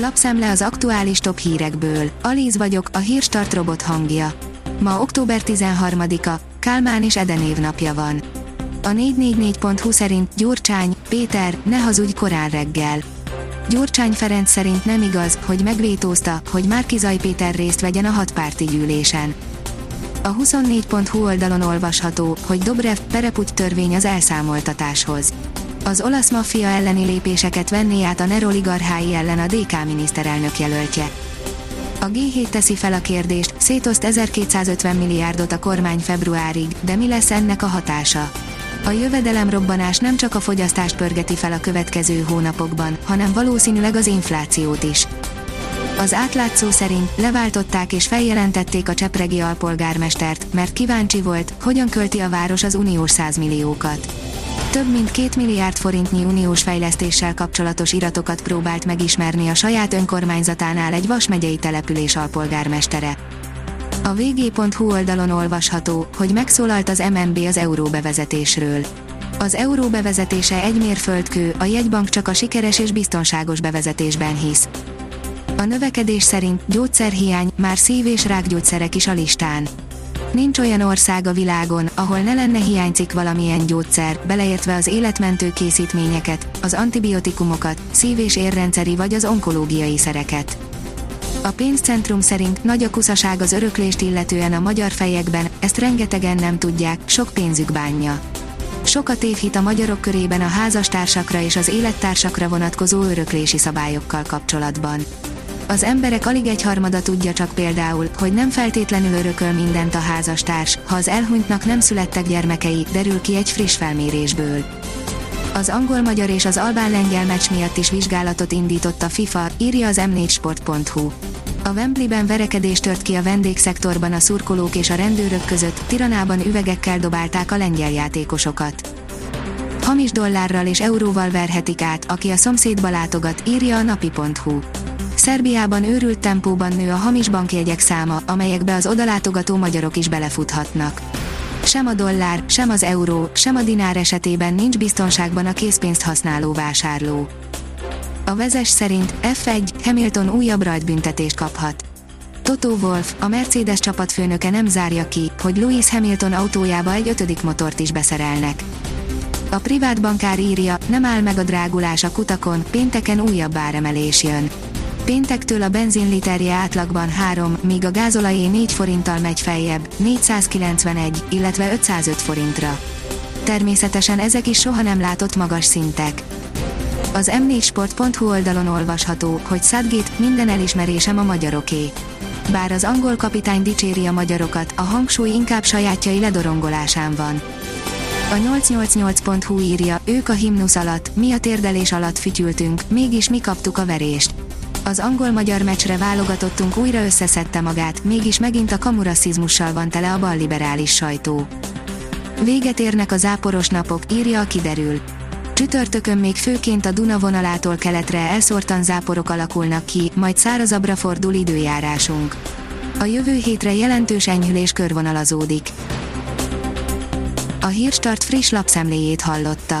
Lapszemle az aktuális top hírekből. Alíz vagyok, a hírstart robot hangja. Ma október 13-a, Kálmán és Eden évnapja van. A 444.hu szerint Gyurcsány, Péter, ne hazudj korán reggel. Gyurcsány Ferenc szerint nem igaz, hogy megvétózta, hogy Márkizaj Péter részt vegyen a hatpárti gyűlésen. A 24.hu oldalon olvasható, hogy Dobrev Pereputy törvény az elszámoltatáshoz. Az olasz maffia elleni lépéseket venné át a Neroligarchái ellen a DK miniszterelnök jelöltje. A G7 teszi fel a kérdést, szétoszt 1250 milliárdot a kormány februárig, de mi lesz ennek a hatása? A jövedelemrobbanás nem csak a fogyasztást pörgeti fel a következő hónapokban, hanem valószínűleg az inflációt is. Az átlátszó szerint leváltották és feljelentették a csepregi alpolgármestert, mert kíváncsi volt, hogyan költi a város az uniós 100 milliókat. Több mint két milliárd forintnyi uniós fejlesztéssel kapcsolatos iratokat próbált megismerni a saját önkormányzatánál egy Vas megyei település alpolgármestere. A vg.hu oldalon olvasható, hogy megszólalt az MNB az euró bevezetésről. Az euró bevezetése egy mérföldkő, a jegybank csak a sikeres és biztonságos bevezetésben hisz. A növekedés szerint gyógyszerhiány, már szív- és rákgyógyszerek is a listán. Nincs olyan ország a világon, ahol ne lenne hiányzik valamilyen gyógyszer, beleértve az életmentő készítményeket, az antibiotikumokat, szív- és érrendszeri vagy az onkológiai szereket. A pénzcentrum szerint nagy a kuszaság az öröklést illetően a magyar fejekben, ezt rengetegen nem tudják, sok pénzük bánja. Sok a tévhit a magyarok körében a házastársakra és az élettársakra vonatkozó öröklési szabályokkal kapcsolatban. Az emberek alig egyharmada tudja csak például, hogy nem feltétlenül örököl mindent a házastárs, ha az elhunytnak nem születtek gyermekei, derül ki egy friss felmérésből. Az angol-magyar és az albán-lengyel meccs miatt is vizsgálatot indított a FIFA, írja az m4sport.hu. A Wembleyben verekedés tört ki a vendégszektorban a szurkolók és a rendőrök között, Tiranában üvegekkel dobálták a lengyel játékosokat. Hamis dollárral és euróval verhetik át, aki a szomszédba látogat, írja a napi.hu. Szerbiában őrült tempóban nő a hamis bankjegyek száma, amelyekbe az odalátogató magyarok is belefuthatnak. Sem a dollár, sem az euró, sem a dinár esetében nincs biztonságban a készpénzt használó vásárló. A vezes szerint F1 Hamilton újabb rajtbüntetést kaphat. Toto Wolff, a Mercedes csapatfőnöke nem zárja ki, hogy Lewis Hamilton autójába egy ötödik motort is beszerelnek. A privát bankár írja, nem áll meg a drágulás a kutakon, pénteken újabb áremelés jön. Péntektől a benzinliterje átlagban 3, míg a gázolajé 4 forinttal megy feljebb, 491, illetve 505 forintra. Természetesen ezek is soha nem látott magas szintek. Az m4sport.hu oldalon olvasható, hogy Southgate minden elismerésem a magyaroké. Bár az angol kapitány dicséri a magyarokat, a hangsúly inkább sajátjai ledorongolásán van. A 888.hu írja, ők a himnusz alatt, mi a térdelés alatt fütyültünk, mégis mi kaptuk a verést az angol-magyar meccsre válogatottunk újra összeszedte magát, mégis megint a kamurasszizmussal van tele a balliberális sajtó. Véget érnek a záporos napok, írja a kiderül. Csütörtökön még főként a Duna vonalától keletre elszórtan záporok alakulnak ki, majd szárazabbra fordul időjárásunk. A jövő hétre jelentős enyhülés körvonalazódik. A Hírstart friss lapszemléjét hallotta.